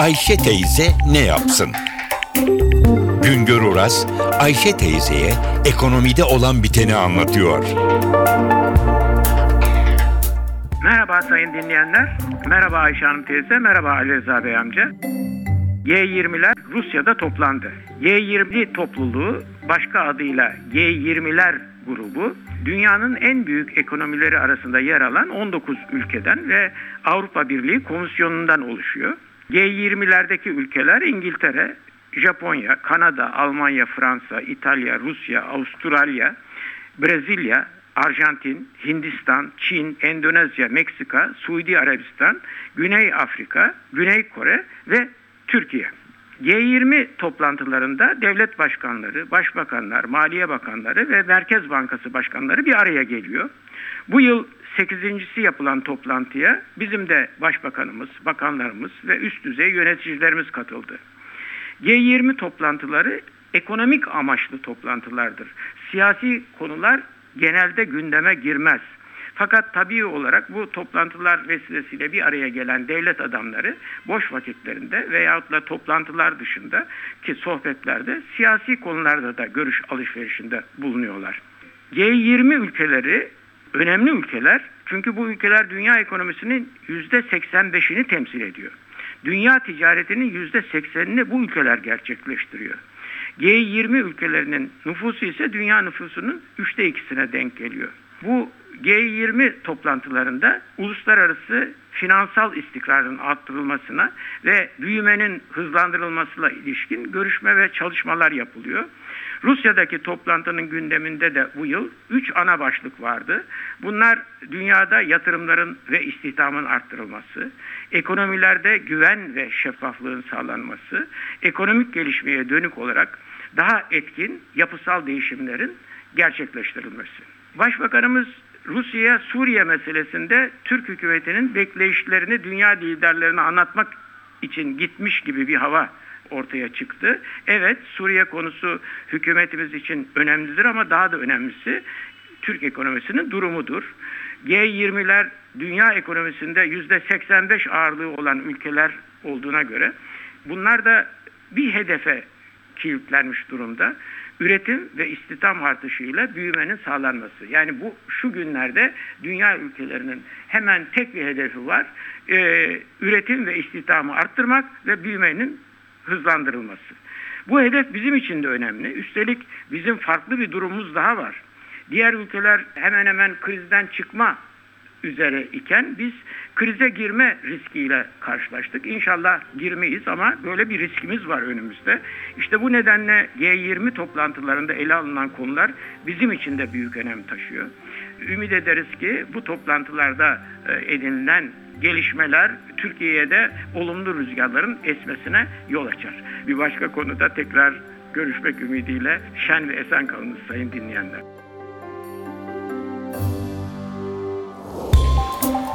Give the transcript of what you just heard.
Ayşe teyze ne yapsın? Güngör Oras, Ayşe teyzeye ekonomide olan biteni anlatıyor. Merhaba sayın dinleyenler. Merhaba Ayşe Hanım teyze, merhaba Ali Rıza Bey amca. G20'ler Rusya'da toplandı. G20 topluluğu başka adıyla G20'ler grubu dünyanın en büyük ekonomileri arasında yer alan 19 ülkeden ve Avrupa Birliği Komisyonu'ndan oluşuyor. G20'lerdeki ülkeler İngiltere, Japonya, Kanada, Almanya, Fransa, İtalya, Rusya, Avustralya, Brezilya, Arjantin, Hindistan, Çin, Endonezya, Meksika, Suudi Arabistan, Güney Afrika, Güney Kore ve Türkiye. G20 toplantılarında devlet başkanları, başbakanlar, maliye bakanları ve Merkez Bankası başkanları bir araya geliyor. Bu yıl 8.si yapılan toplantıya bizim de başbakanımız, bakanlarımız ve üst düzey yöneticilerimiz katıldı. G20 toplantıları ekonomik amaçlı toplantılardır. Siyasi konular genelde gündeme girmez. Fakat tabii olarak bu toplantılar vesilesiyle bir araya gelen devlet adamları boş vakitlerinde veyahut da toplantılar dışında ki sohbetlerde siyasi konularda da görüş alışverişinde bulunuyorlar. G20 ülkeleri önemli ülkeler çünkü bu ülkeler dünya ekonomisinin %85'ini temsil ediyor. Dünya ticaretinin %80'ini bu ülkeler gerçekleştiriyor. G20 ülkelerinin nüfusu ise dünya nüfusunun üçte ikisine denk geliyor. Bu G20 toplantılarında uluslararası finansal istikrarın arttırılmasına ve büyümenin hızlandırılmasına ilişkin görüşme ve çalışmalar yapılıyor. Rusya'daki toplantının gündeminde de bu yıl 3 ana başlık vardı. Bunlar dünyada yatırımların ve istihdamın arttırılması, ekonomilerde güven ve şeffaflığın sağlanması, ekonomik gelişmeye dönük olarak daha etkin yapısal değişimlerin gerçekleştirilmesi. Başbakanımız Rusya'ya Suriye meselesinde Türk hükümetinin bekleyişlerini dünya liderlerine anlatmak için gitmiş gibi bir hava ortaya çıktı. Evet Suriye konusu hükümetimiz için önemlidir ama daha da önemlisi Türk ekonomisinin durumudur. G20'ler dünya ekonomisinde %85 ağırlığı olan ülkeler olduğuna göre bunlar da bir hedefe kilitlenmiş durumda. Üretim ve istihdam artışıyla büyümenin sağlanması. Yani bu şu günlerde dünya ülkelerinin hemen tek bir hedefi var. Ee, üretim ve istihdamı arttırmak ve büyümenin hızlandırılması. Bu hedef bizim için de önemli. Üstelik bizim farklı bir durumumuz daha var. Diğer ülkeler hemen hemen krizden çıkma üzere iken biz krize girme riskiyle karşılaştık. İnşallah girmeyiz ama böyle bir riskimiz var önümüzde. İşte bu nedenle G20 toplantılarında ele alınan konular bizim için de büyük önem taşıyor. Ümit ederiz ki bu toplantılarda e, edinilen gelişmeler Türkiye'ye de olumlu rüzgarların esmesine yol açar. Bir başka konuda tekrar görüşmek ümidiyle şen ve esen kalınız sayın dinleyenler.